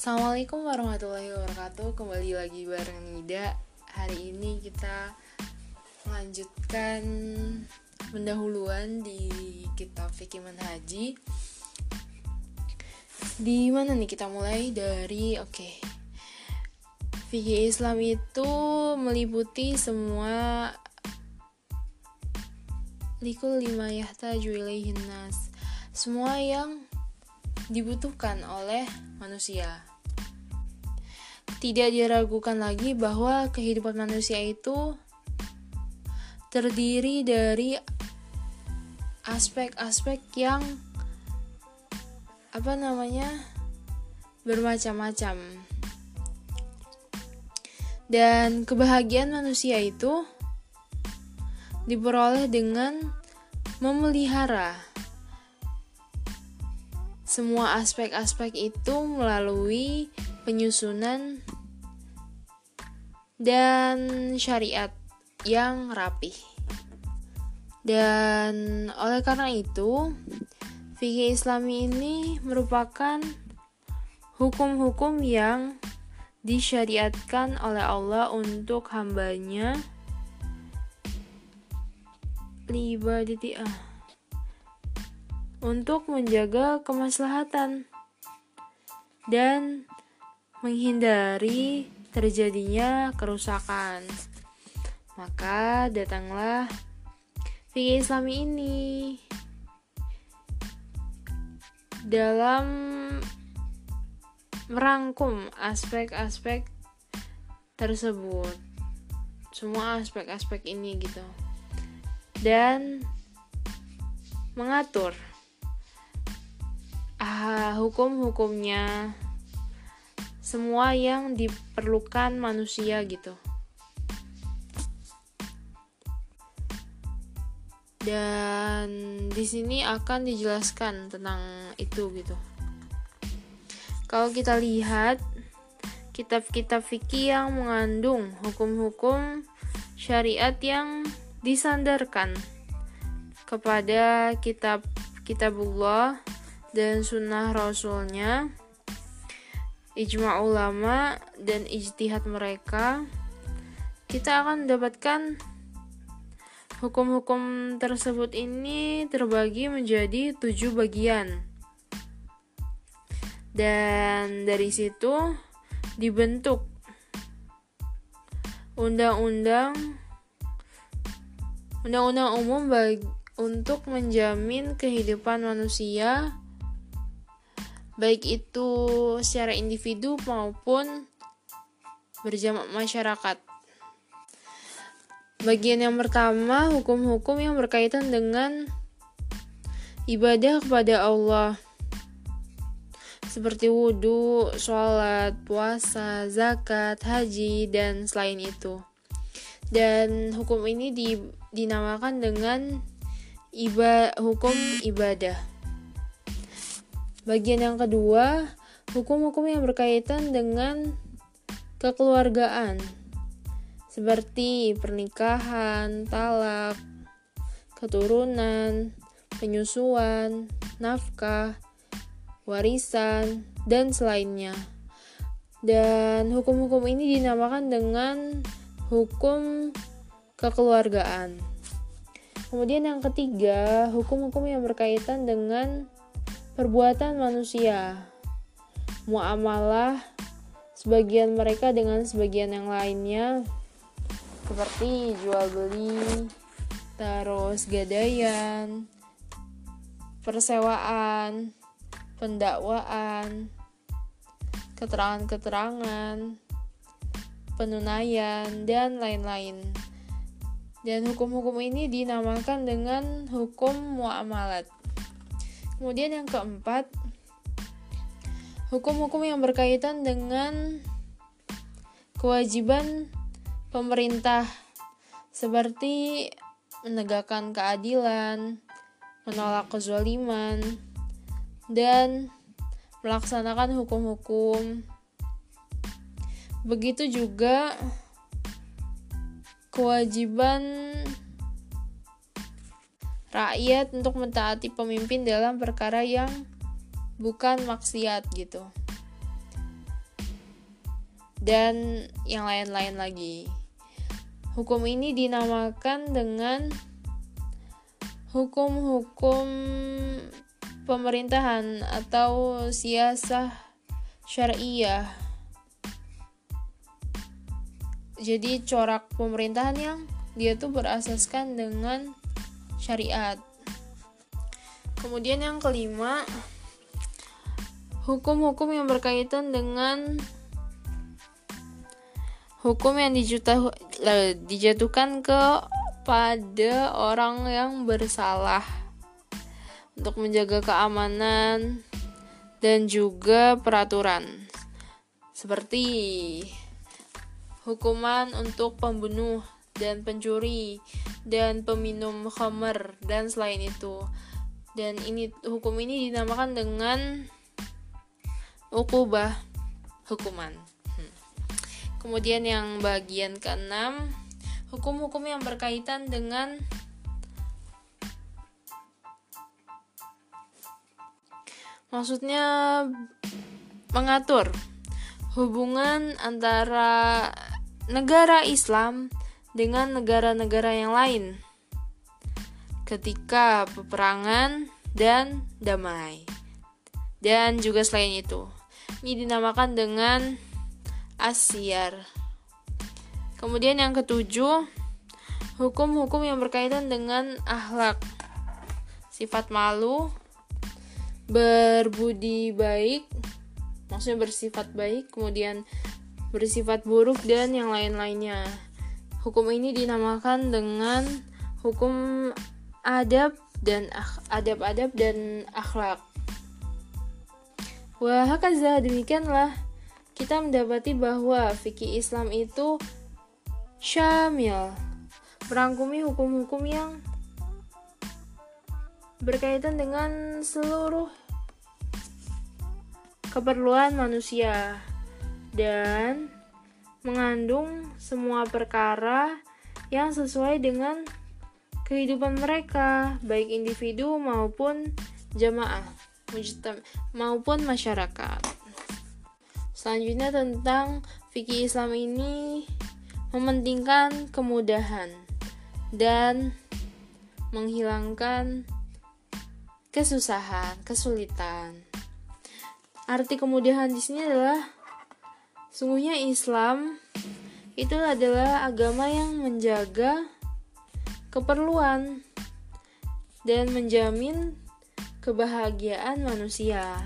Assalamualaikum warahmatullahi wabarakatuh. Kembali lagi bareng Nida. Hari ini kita melanjutkan pendahuluan di kitab Fikih Manhaji. Di mana nih kita mulai? Dari oke. Okay. Fikih Islam itu meliputi semua likul lima yahtaju ilaihin semua yang dibutuhkan oleh manusia tidak diragukan lagi bahwa kehidupan manusia itu terdiri dari aspek-aspek yang apa namanya bermacam-macam. Dan kebahagiaan manusia itu diperoleh dengan memelihara semua aspek-aspek itu melalui penyusunan dan syariat yang rapih. Dan oleh karena itu, fikih Islami ini merupakan hukum-hukum yang disyariatkan oleh Allah untuk hambanya libaditi ah untuk menjaga kemaslahatan dan menghindari terjadinya kerusakan. Maka datanglah fikih Islami ini dalam merangkum aspek-aspek tersebut. Semua aspek-aspek ini gitu. Dan mengatur ah, hukum-hukumnya semua yang diperlukan manusia gitu. Dan di sini akan dijelaskan tentang itu gitu. Kalau kita lihat kitab-kitab fikih yang mengandung hukum-hukum syariat yang disandarkan kepada kitab kitabullah dan sunnah rasulnya ijma ulama dan ijtihad mereka kita akan mendapatkan hukum-hukum tersebut ini terbagi menjadi tujuh bagian. Dan dari situ dibentuk undang-undang undang-undang umum bagi, untuk menjamin kehidupan manusia baik itu secara individu maupun berjamak masyarakat. Bagian yang pertama, hukum-hukum yang berkaitan dengan ibadah kepada Allah. Seperti wudhu, sholat, puasa, zakat, haji, dan selain itu. Dan hukum ini di, dinamakan dengan iba, hukum ibadah. Bagian yang kedua, hukum-hukum yang berkaitan dengan kekeluargaan, seperti pernikahan, talak, keturunan, penyusuan, nafkah, warisan, dan selainnya. Dan hukum-hukum ini dinamakan dengan hukum kekeluargaan. Kemudian yang ketiga, hukum-hukum yang berkaitan dengan perbuatan manusia, muamalah sebagian mereka dengan sebagian yang lainnya seperti jual beli, terus gadaian, persewaan, pendakwaan, keterangan-keterangan, penunaian, dan lain-lain. Dan hukum-hukum ini dinamakan dengan hukum muamalat. Kemudian yang keempat, hukum-hukum yang berkaitan dengan kewajiban pemerintah seperti menegakkan keadilan, menolak kezaliman, dan melaksanakan hukum-hukum. Begitu juga kewajiban rakyat untuk mentaati pemimpin dalam perkara yang bukan maksiat gitu. dan yang lain-lain lagi. Hukum ini dinamakan dengan hukum-hukum pemerintahan atau siasah syariah. Jadi corak pemerintahan yang dia tuh berasaskan dengan syariat. Kemudian yang kelima, hukum-hukum yang berkaitan dengan hukum yang dijatuhkan kepada orang yang bersalah untuk menjaga keamanan dan juga peraturan seperti hukuman untuk pembunuh dan pencuri dan peminum khamer dan selain itu. Dan ini hukum ini dinamakan dengan ukubah hukuman. Kemudian yang bagian keenam, hukum-hukum yang berkaitan dengan maksudnya mengatur hubungan antara negara Islam dengan negara-negara yang lain ketika peperangan dan damai. Dan juga selain itu, ini dinamakan dengan asyar. Kemudian yang ketujuh, hukum-hukum yang berkaitan dengan akhlak, sifat malu, berbudi baik, maksudnya bersifat baik, kemudian bersifat buruk dan yang lain-lainnya. Hukum ini dinamakan dengan hukum adab dan adab-adab dan akhlak. Wah, hakaza demikianlah kita mendapati bahwa fikih Islam itu syamil, merangkumi hukum-hukum yang berkaitan dengan seluruh keperluan manusia dan mengandung semua perkara yang sesuai dengan kehidupan mereka, baik individu maupun jamaah, maupun masyarakat. Selanjutnya tentang fikih Islam ini mementingkan kemudahan dan menghilangkan kesusahan, kesulitan. Arti kemudahan di sini adalah sungguhnya Islam itu adalah agama yang menjaga keperluan dan menjamin kebahagiaan manusia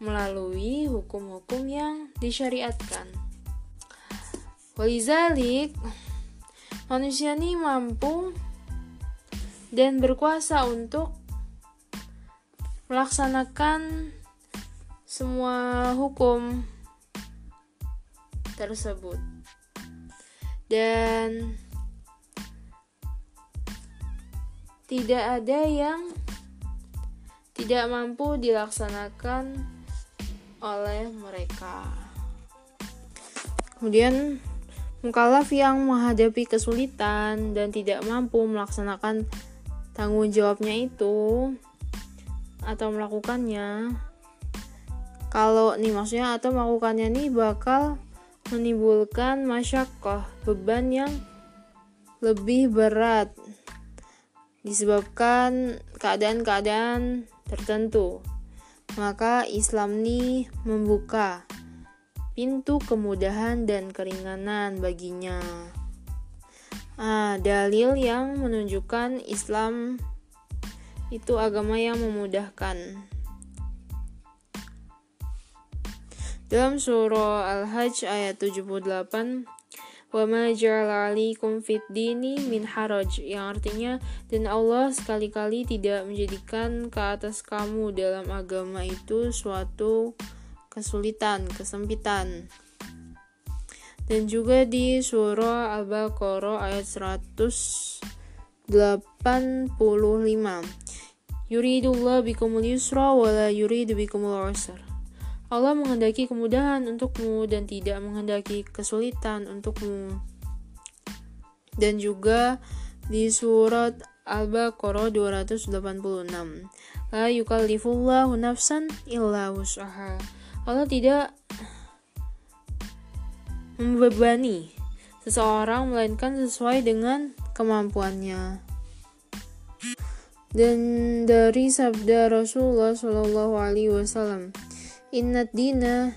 melalui hukum-hukum yang disyariatkan. Walizalik, manusia ini mampu dan berkuasa untuk melaksanakan semua hukum tersebut. Dan tidak ada yang tidak mampu dilaksanakan oleh mereka. Kemudian mukalaf yang menghadapi kesulitan dan tidak mampu melaksanakan tanggung jawabnya itu atau melakukannya kalau nih maksudnya atau melakukannya nih bakal menimbulkan masyakoh beban yang lebih berat disebabkan keadaan-keadaan tertentu maka Islam ini membuka pintu kemudahan dan keringanan baginya. Ah, dalil yang menunjukkan Islam itu agama yang memudahkan. Dalam surah Al-Hajj ayat 78 wa ma ja'ala 'alaikum dini min haraj yang artinya dan Allah sekali-kali tidak menjadikan ke atas kamu dalam agama itu suatu kesulitan, kesempitan. Dan juga di surah Al-Baqarah ayat 185. Yuridullah bikumul yusra wa la yuridu bikumul usra. Allah menghendaki kemudahan untukmu dan tidak menghendaki kesulitan untukmu. Dan juga di surat Al-Baqarah 286. La yukallifullahu nafsan illa wus'aha. Allah tidak membebani seseorang melainkan sesuai dengan kemampuannya. Dan dari sabda Rasulullah Shallallahu Alaihi Wasallam, Inna dina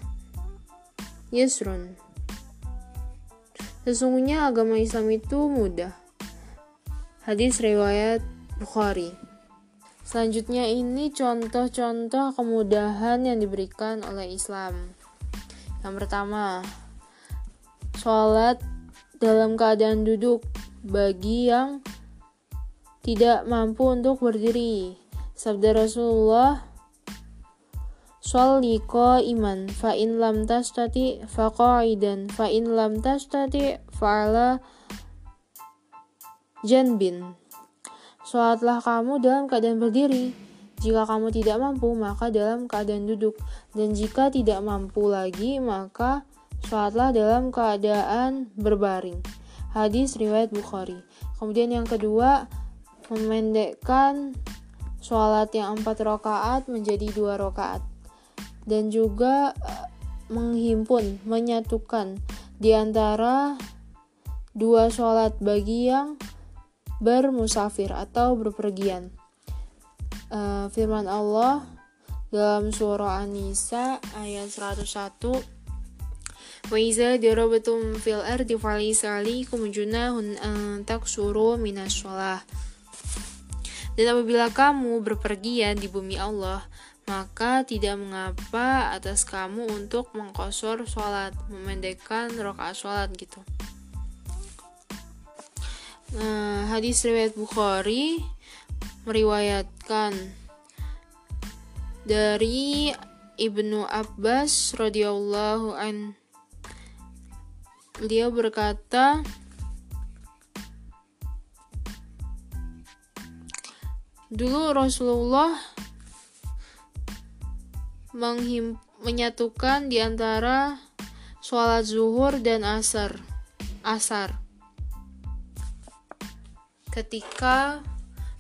yusrun. Sesungguhnya agama Islam itu mudah. Hadis riwayat Bukhari. Selanjutnya ini contoh-contoh kemudahan yang diberikan oleh Islam. Yang pertama, sholat dalam keadaan duduk bagi yang tidak mampu untuk berdiri. Sabda Rasulullah Sholli iman fa in lam tastati fa qa'idan fa in lam tastati fa'ala janbin. Sholatlah kamu dalam keadaan berdiri. Jika kamu tidak mampu, maka dalam keadaan duduk. Dan jika tidak mampu lagi, maka sholatlah dalam keadaan berbaring. Hadis riwayat Bukhari. Kemudian yang kedua, memendekkan sholat yang empat rakaat menjadi dua rakaat dan juga eh, menghimpun, menyatukan. Di antara dua sholat bagi yang bermusafir atau berpergian. Uh, firman Allah dalam surah An-Nisa ayat 101 Wa iza darabatum fil ardi falaysa alaikum junahun an taksuru minas sholah. Dan apabila kamu berpergian di bumi Allah, maka tidak mengapa atas kamu untuk mengkosor sholat, memendekkan rokaat sholat gitu. Nah, hadis riwayat Bukhari meriwayatkan dari Ibnu Abbas radhiyallahu an beliau berkata dulu Rasulullah menghim menyatukan di antara sholat zuhur dan asar. Asar. Ketika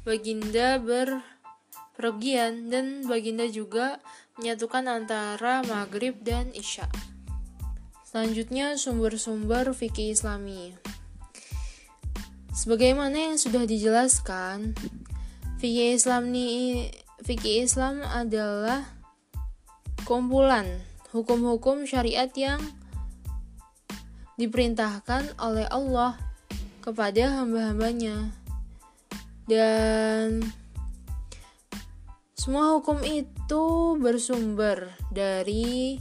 Baginda berpergian dan Baginda juga menyatukan antara maghrib dan isya. Selanjutnya sumber-sumber fikih Islami. Sebagaimana yang sudah dijelaskan, fikih Islam ini fikih Islam adalah kumpulan hukum-hukum syariat yang diperintahkan oleh Allah kepada hamba-hambanya. Dan semua hukum itu bersumber dari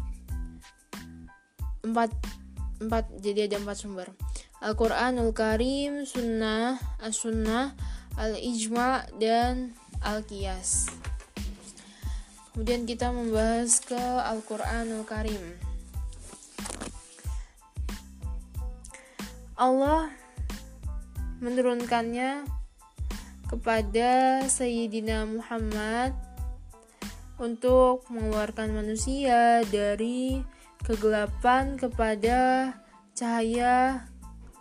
empat empat jadi ada empat sumber. Al-Quranul Karim, Sunnah, As-Sunnah, Al-Ijma, dan Al-Qiyas. Kemudian kita membahas ke Al-Quranul Karim. Allah menurunkannya kepada Sayyidina Muhammad untuk mengeluarkan manusia dari kegelapan kepada cahaya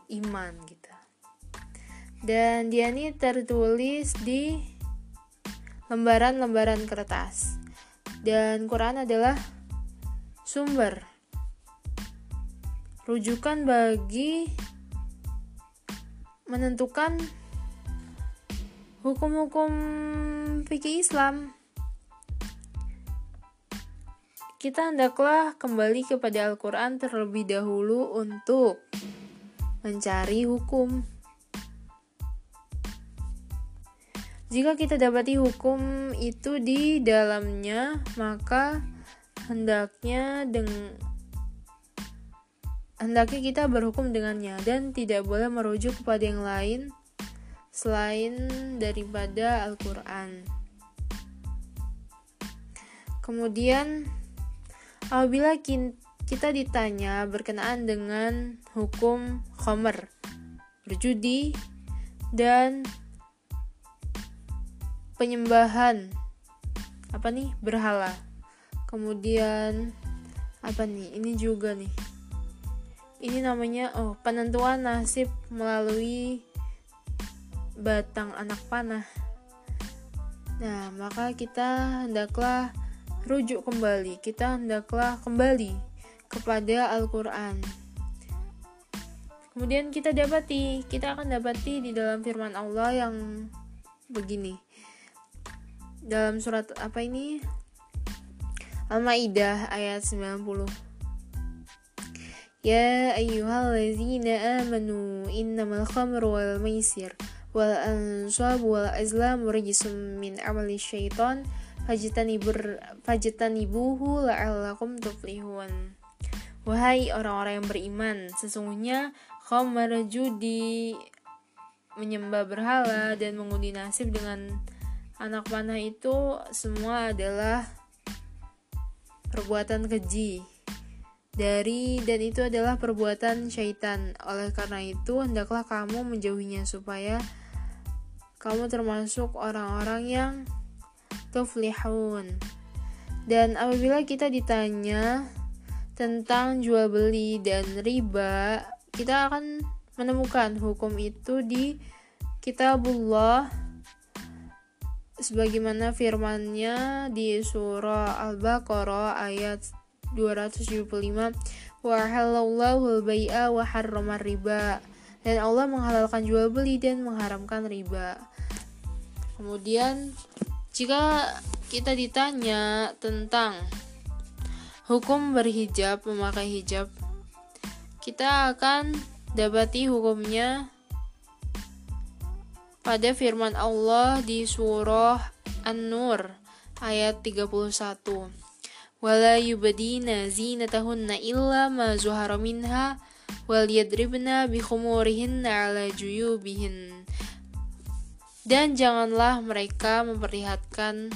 iman gitu. Dan dia ini tertulis di lembaran-lembaran kertas dan Quran adalah sumber rujukan bagi menentukan hukum-hukum fikih Islam. Kita hendaklah kembali kepada Al-Quran terlebih dahulu untuk mencari hukum. Jika kita dapati hukum itu di dalamnya, maka hendaknya deng hendaknya kita berhukum dengannya dan tidak boleh merujuk kepada yang lain selain daripada Al-Qur'an. Kemudian apabila kita ditanya berkenaan dengan hukum khomer, berjudi dan penyembahan. Apa nih? Berhala. Kemudian apa nih? Ini juga nih. Ini namanya oh penentuan nasib melalui batang anak panah. Nah maka kita hendaklah rujuk kembali. Kita hendaklah kembali kepada Al-Quran. Kemudian kita dapati, kita akan dapati di dalam firman Allah yang begini. Dalam surat apa ini? Al-Maidah ayat 90. Ya ayyuhallazina amanu innamal khamru wal maisir wal ansab wal azlam rijsum min amali syaitan fajtanibur fajtanibuhu la'allakum tuflihun. Wahai orang-orang yang beriman, sesungguhnya khamar judi menyembah berhala dan mengundi nasib dengan anak panah itu semua adalah perbuatan keji dari dan itu adalah perbuatan syaitan. Oleh karena itu, hendaklah kamu menjauhinya supaya kamu termasuk orang-orang yang tuflihun. Dan apabila kita ditanya tentang jual beli dan riba, kita akan menemukan hukum itu di kitabullah sebagaimana firmannya di surah Al-Baqarah ayat 275 wa halallahu al-bai'a wa riba dan Allah menghalalkan jual beli dan mengharamkan riba. Kemudian jika kita ditanya tentang hukum berhijab, memakai hijab, kita akan dapati hukumnya pada firman Allah di surah An-Nur ayat 31. Wala yubadina zinatahunna illa ma zuhara minha wal yadribna bi khumurihinna ala juyubihin. Dan janganlah mereka memperlihatkan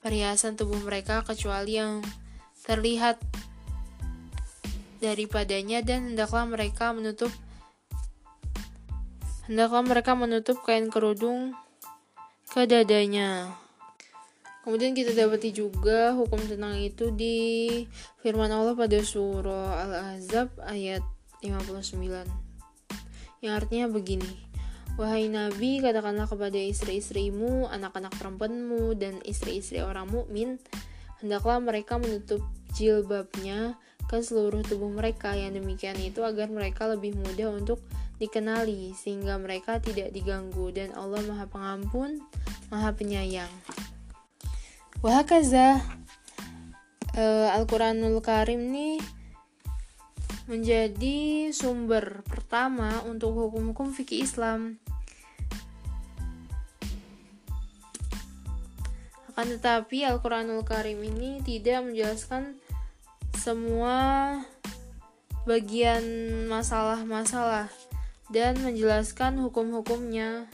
perhiasan tubuh mereka kecuali yang terlihat daripadanya dan hendaklah mereka menutup hendaklah mereka menutup kain kerudung ke dadanya. Kemudian kita dapati juga hukum tentang itu di firman Allah pada surah Al-Ahzab ayat 59. Yang artinya begini. Wahai Nabi, katakanlah kepada istri-istrimu, anak-anak perempuanmu, dan istri-istri orang mukmin, hendaklah mereka menutup jilbabnya ke seluruh tubuh mereka yang demikian itu agar mereka lebih mudah untuk dikenali sehingga mereka tidak diganggu dan Allah Maha Pengampun, Maha Penyayang. Wahakaza uh, Al-Quranul Karim ini menjadi sumber pertama untuk hukum-hukum fikih Islam. Akan tetapi Al-Quranul Karim ini tidak menjelaskan semua bagian masalah-masalah dan menjelaskan hukum-hukumnya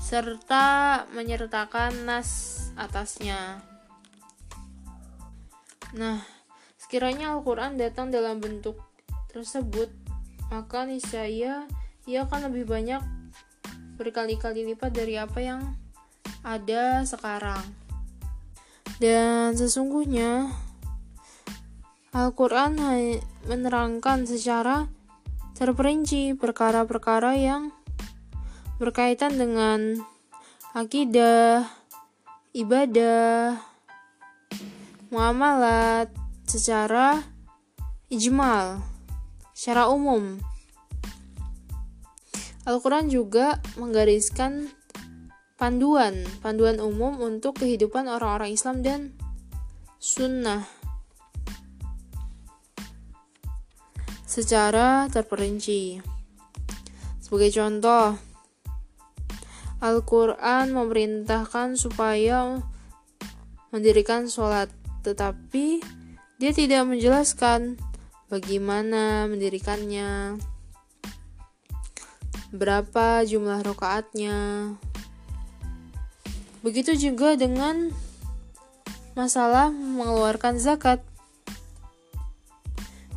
serta menyertakan nas atasnya. Nah, sekiranya Al-Quran datang dalam bentuk tersebut, maka niscaya ia akan lebih banyak berkali-kali lipat dari apa yang ada sekarang. Dan sesungguhnya Al-Quran menerangkan secara terperinci perkara-perkara yang berkaitan dengan akidah, ibadah, muamalat secara ijmal, secara umum. Al-Quran juga menggariskan panduan, panduan umum untuk kehidupan orang-orang Islam dan sunnah secara terperinci. Sebagai contoh, Al-Quran memerintahkan supaya mendirikan sholat, tetapi dia tidak menjelaskan bagaimana mendirikannya, berapa jumlah rokaatnya, Begitu juga dengan masalah mengeluarkan zakat.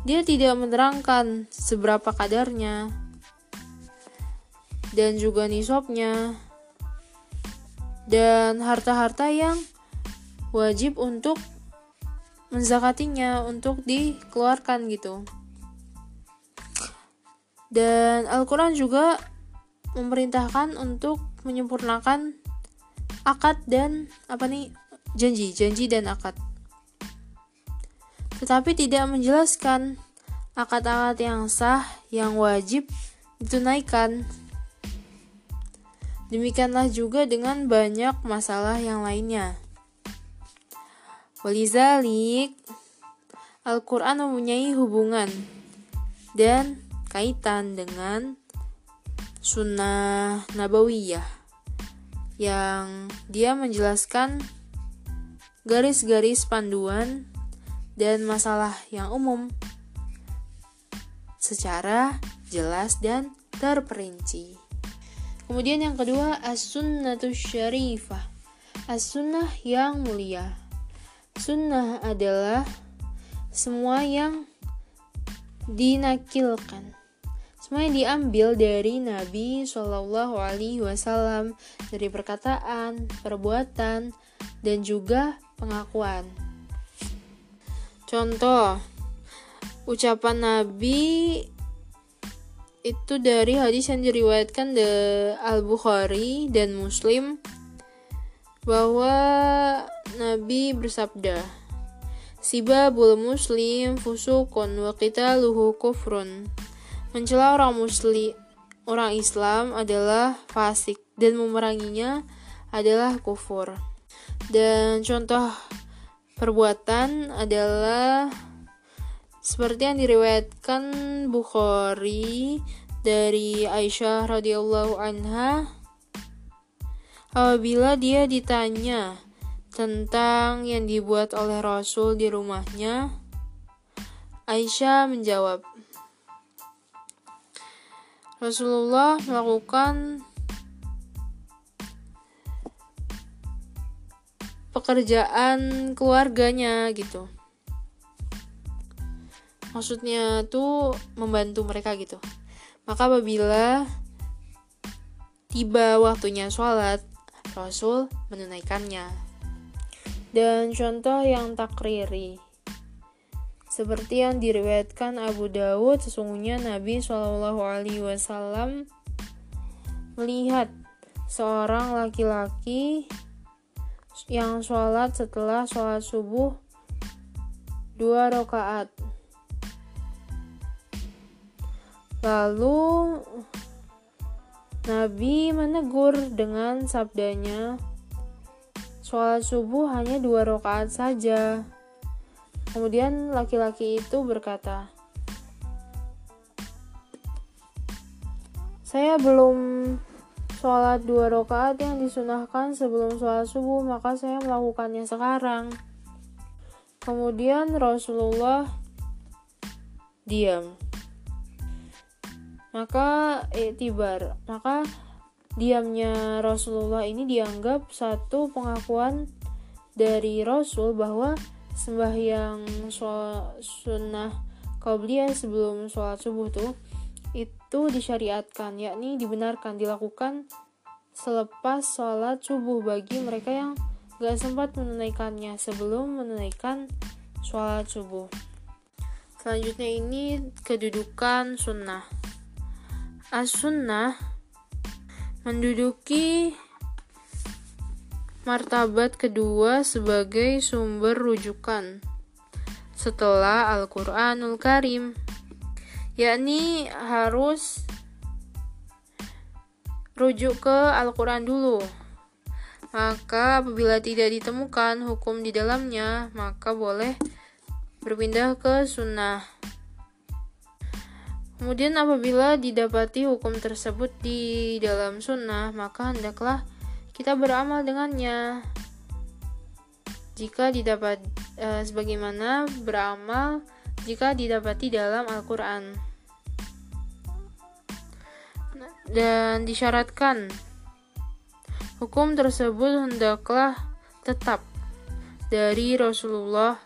Dia tidak menerangkan seberapa kadarnya dan juga nisabnya dan harta-harta yang wajib untuk menzakatinya untuk dikeluarkan gitu. Dan Al-Quran juga memerintahkan untuk menyempurnakan akad dan apa nih janji, janji dan akad. Tetapi tidak menjelaskan akad-akad yang sah yang wajib ditunaikan. Demikianlah juga dengan banyak masalah yang lainnya. Walizalik, Al-Quran mempunyai hubungan dan kaitan dengan sunnah nabawiyah yang dia menjelaskan garis-garis panduan dan masalah yang umum secara jelas dan terperinci. Kemudian yang kedua as-sunnatu syarifah. As-sunnah yang mulia. Sunnah adalah semua yang dinakilkan. Semua yang diambil dari Nabi Shallallahu Alaihi Wasallam dari perkataan, perbuatan, dan juga pengakuan. Contoh, ucapan Nabi itu dari hadis yang diriwayatkan de Al Bukhari dan Muslim bahwa Nabi bersabda Sibabul muslim fusukun wa qitaluhu kufrun Mencela orang muslim orang Islam adalah fasik dan memeranginya adalah kufur. Dan contoh perbuatan adalah seperti yang diriwayatkan Bukhari dari Aisyah radhiyallahu anha apabila dia ditanya tentang yang dibuat oleh Rasul di rumahnya Aisyah menjawab Rasulullah melakukan pekerjaan keluarganya gitu. Maksudnya tuh membantu mereka gitu. Maka apabila tiba waktunya sholat Rasul menunaikannya. Dan contoh yang takriri. Seperti yang diriwayatkan Abu Dawud sesungguhnya Nabi Shallallahu Alaihi Wasallam melihat seorang laki-laki yang sholat setelah sholat subuh dua rakaat Lalu Nabi menegur dengan sabdanya, sholat subuh hanya dua rakaat saja. Kemudian laki-laki itu berkata, saya belum sholat dua rakaat yang disunahkan sebelum sholat subuh, maka saya melakukannya sekarang. Kemudian Rasulullah diam maka etibar maka diamnya Rasulullah ini dianggap satu pengakuan dari Rasul bahwa sembahyang sunnah qabliyah sebelum sholat subuh tuh itu disyariatkan yakni dibenarkan dilakukan selepas sholat subuh bagi mereka yang gak sempat menunaikannya sebelum menunaikan sholat subuh. Selanjutnya ini kedudukan sunnah. As-Sunnah menduduki martabat kedua sebagai sumber rujukan setelah Al-Quranul Karim yakni harus rujuk ke Al-Quran dulu maka apabila tidak ditemukan hukum di dalamnya maka boleh berpindah ke sunnah Kemudian apabila didapati hukum tersebut di dalam sunnah, maka hendaklah kita beramal dengannya. Jika didapat e, sebagaimana beramal jika didapati dalam Al-Qur'an. Dan disyaratkan hukum tersebut hendaklah tetap dari Rasulullah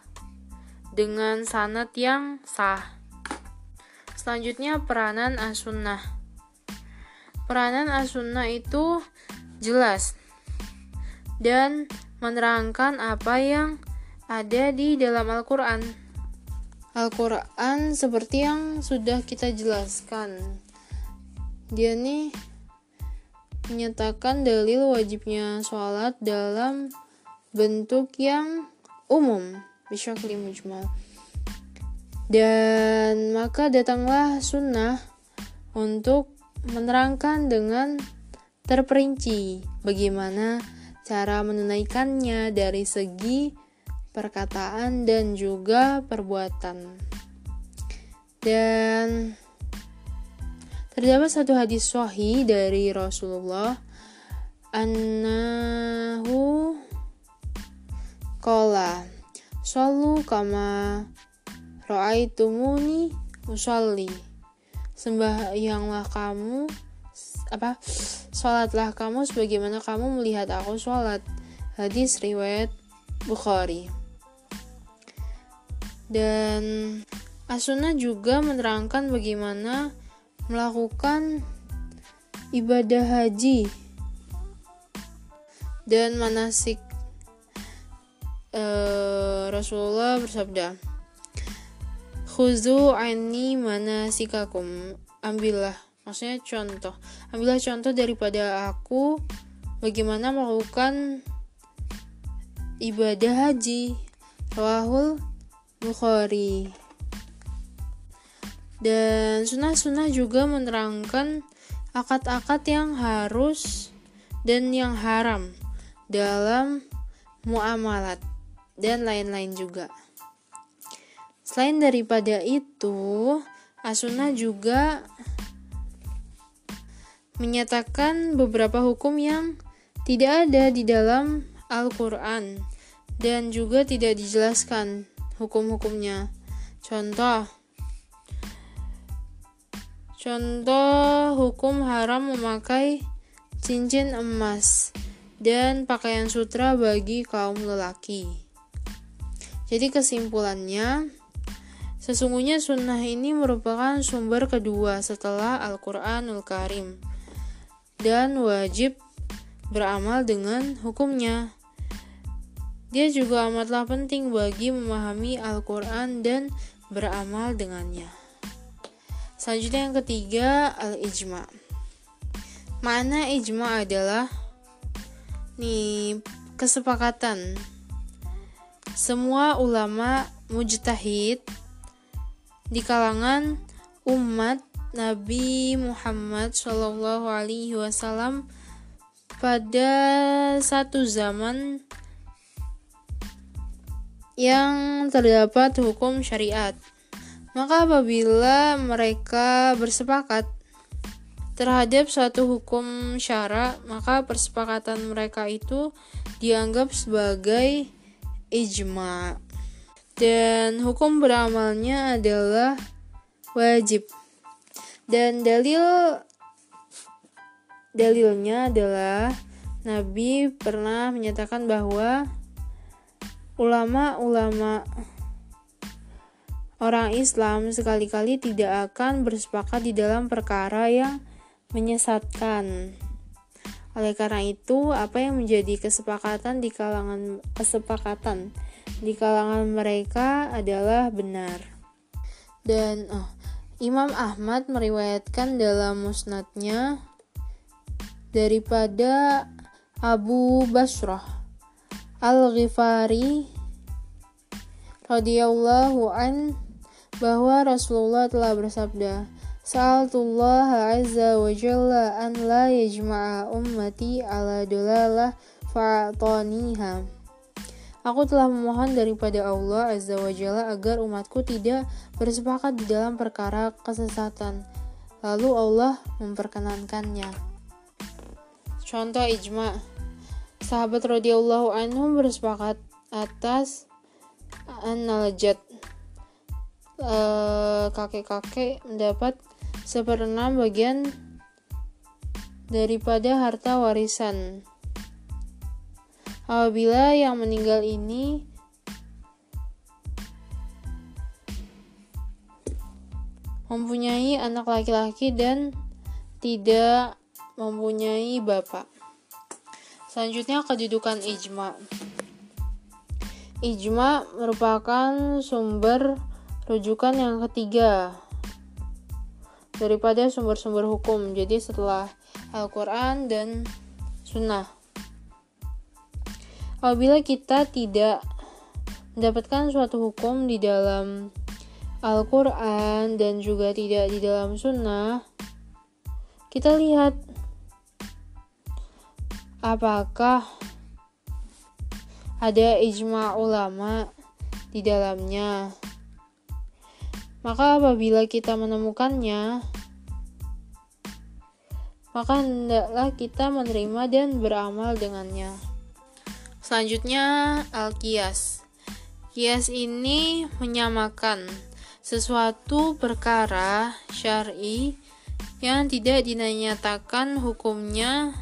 dengan sanat yang sah. Selanjutnya peranan as-sunnah. Peranan as-sunnah itu jelas dan menerangkan apa yang ada di dalam Al-Quran. Al-Quran seperti yang sudah kita jelaskan. Dia nih menyatakan dalil wajibnya sholat dalam bentuk yang umum. Bisyakli mujmal Dan maka datanglah sunnah untuk menerangkan dengan terperinci bagaimana cara menunaikannya dari segi perkataan dan juga perbuatan. Dan terdapat satu hadis sahih dari Rasulullah. Annahu qala sallu kama ra'aitumuni usalli. Sembahyanglah kamu apa sholatlah kamu sebagaimana kamu melihat aku sholat hadis riwayat Bukhari. Dan Asuna juga menerangkan bagaimana melakukan ibadah haji dan manasik uh, Rasulullah bersabda Khuzu ani manasikakum. Ambillah maksudnya contoh. Ambillah contoh daripada aku bagaimana melakukan ibadah haji. Rawahul Bukhari dan sunnah-sunnah juga menerangkan akad-akad yang harus dan yang haram dalam muamalat dan lain-lain juga. Selain daripada itu, Asuna juga menyatakan beberapa hukum yang tidak ada di dalam Al-Quran dan juga tidak dijelaskan hukum-hukumnya. Contoh, Contoh hukum haram memakai cincin emas dan pakaian sutra bagi kaum lelaki. Jadi kesimpulannya, sesungguhnya sunnah ini merupakan sumber kedua setelah Al-Quranul Karim dan wajib beramal dengan hukumnya. Dia juga amatlah penting bagi memahami Al-Quran dan beramal dengannya. Selanjutnya yang ketiga al-ijma. Mana ijma adalah nih kesepakatan semua ulama mujtahid di kalangan umat Nabi Muhammad Shallallahu Alaihi Wasallam pada satu zaman yang terdapat hukum syariat. Maka apabila mereka bersepakat terhadap suatu hukum syara, maka persepakatan mereka itu dianggap sebagai ijma. Dan hukum beramalnya adalah wajib. Dan dalil dalilnya adalah Nabi pernah menyatakan bahwa ulama-ulama Orang Islam sekali-kali tidak akan bersepakat di dalam perkara yang menyesatkan. Oleh karena itu, apa yang menjadi kesepakatan di kalangan kesepakatan di kalangan mereka adalah benar. Dan oh, Imam Ahmad meriwayatkan dalam musnadnya daripada Abu Basrah Al-Ghifari radhiyallahu an bahwa Rasulullah telah bersabda, Sa'altullah azza wa jalla an la yajma'a ummati ala dolalah fa'ataniha. Aku telah memohon daripada Allah azza wa jalla agar umatku tidak bersepakat di dalam perkara kesesatan. Lalu Allah memperkenankannya. Contoh ijma. Sahabat radhiyallahu anhum bersepakat atas an-najat kakek-kakek mendapat seperenam bagian daripada harta warisan. Apabila yang meninggal ini mempunyai anak laki-laki dan tidak mempunyai bapak. Selanjutnya kedudukan ijma. Ijma merupakan sumber rujukan yang ketiga daripada sumber-sumber hukum. Jadi setelah Al-Quran dan Sunnah. Apabila kita tidak mendapatkan suatu hukum di dalam Al-Quran dan juga tidak di dalam sunnah, kita lihat apakah ada ijma ulama di dalamnya. Maka apabila kita menemukannya, maka hendaklah kita menerima dan beramal dengannya. Selanjutnya, al-qiyas. Qiyas ini menyamakan sesuatu perkara syar'i yang tidak dinyatakan hukumnya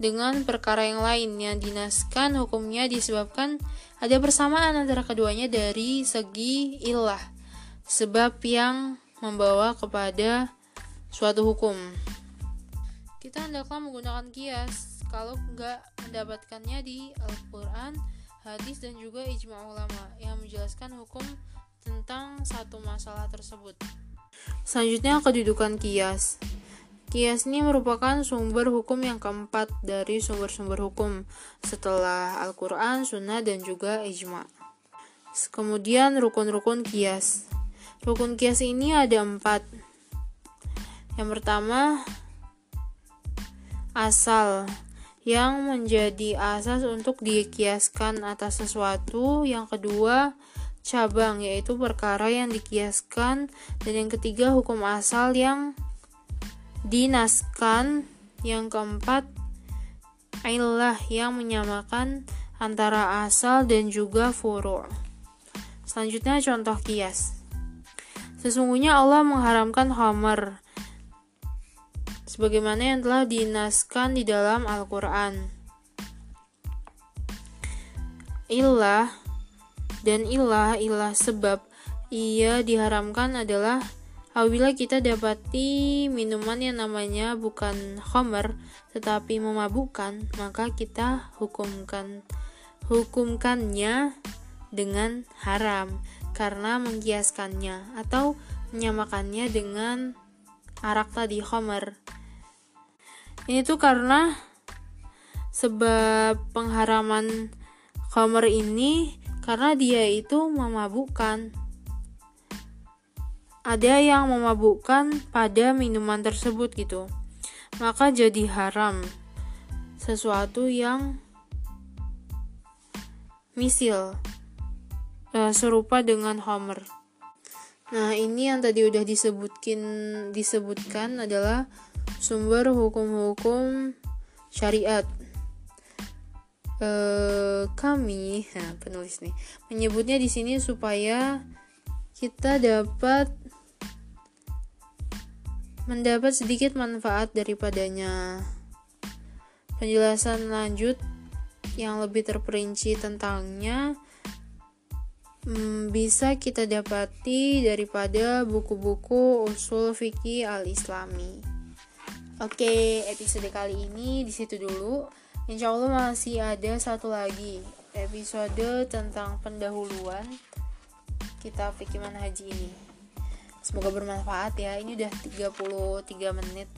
dengan perkara yang lain yang dinaskan hukumnya disebabkan ada persamaan antara keduanya dari segi ilah sebab yang membawa kepada suatu hukum kita hendaklah menggunakan kias kalau nggak mendapatkannya di Al-Quran hadis dan juga ijma ulama yang menjelaskan hukum tentang satu masalah tersebut selanjutnya kedudukan kias Kias ini merupakan sumber hukum yang keempat dari sumber-sumber hukum setelah Al-Quran, Sunnah, dan juga Ijma. Kemudian rukun-rukun kias. Rukun kias ini ada empat. Yang pertama, asal. Yang menjadi asas untuk dikiaskan atas sesuatu. Yang kedua, cabang yaitu perkara yang dikiaskan. Dan yang ketiga hukum asal yang dinaskan. Yang keempat ilah yang menyamakan antara asal dan juga furu' selanjutnya contoh kias sesungguhnya Allah mengharamkan khamar sebagaimana yang telah dinaskan di dalam Al-Quran. Ilah dan ilah ilah sebab ia diharamkan adalah Apabila kita dapati minuman yang namanya bukan khamar tetapi memabukkan, maka kita hukumkan hukumkannya dengan haram karena mengkiaskannya atau menyamakannya dengan arak tadi khamar. Ini tuh karena sebab pengharaman khamar ini karena dia itu memabukkan. Ada yang memabukkan pada minuman tersebut gitu. Maka jadi haram sesuatu yang misil uh, serupa dengan Homer nah ini yang tadi udah disebutkin disebutkan adalah sumber hukum-hukum syariat uh, kami nah, penulis nih menyebutnya di sini supaya kita dapat mendapat sedikit manfaat daripadanya. Penjelasan lanjut yang lebih terperinci tentangnya hmm, bisa kita dapati daripada buku-buku usul fikih al-islami. Oke, episode kali ini di situ dulu. Insya Allah masih ada satu lagi episode tentang pendahuluan kitab fikih haji ini. Semoga bermanfaat ya. Ini udah 33 menit.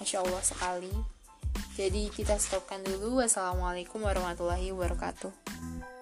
Masya Allah sekali. Jadi kita stopkan dulu. Wassalamualaikum warahmatullahi wabarakatuh.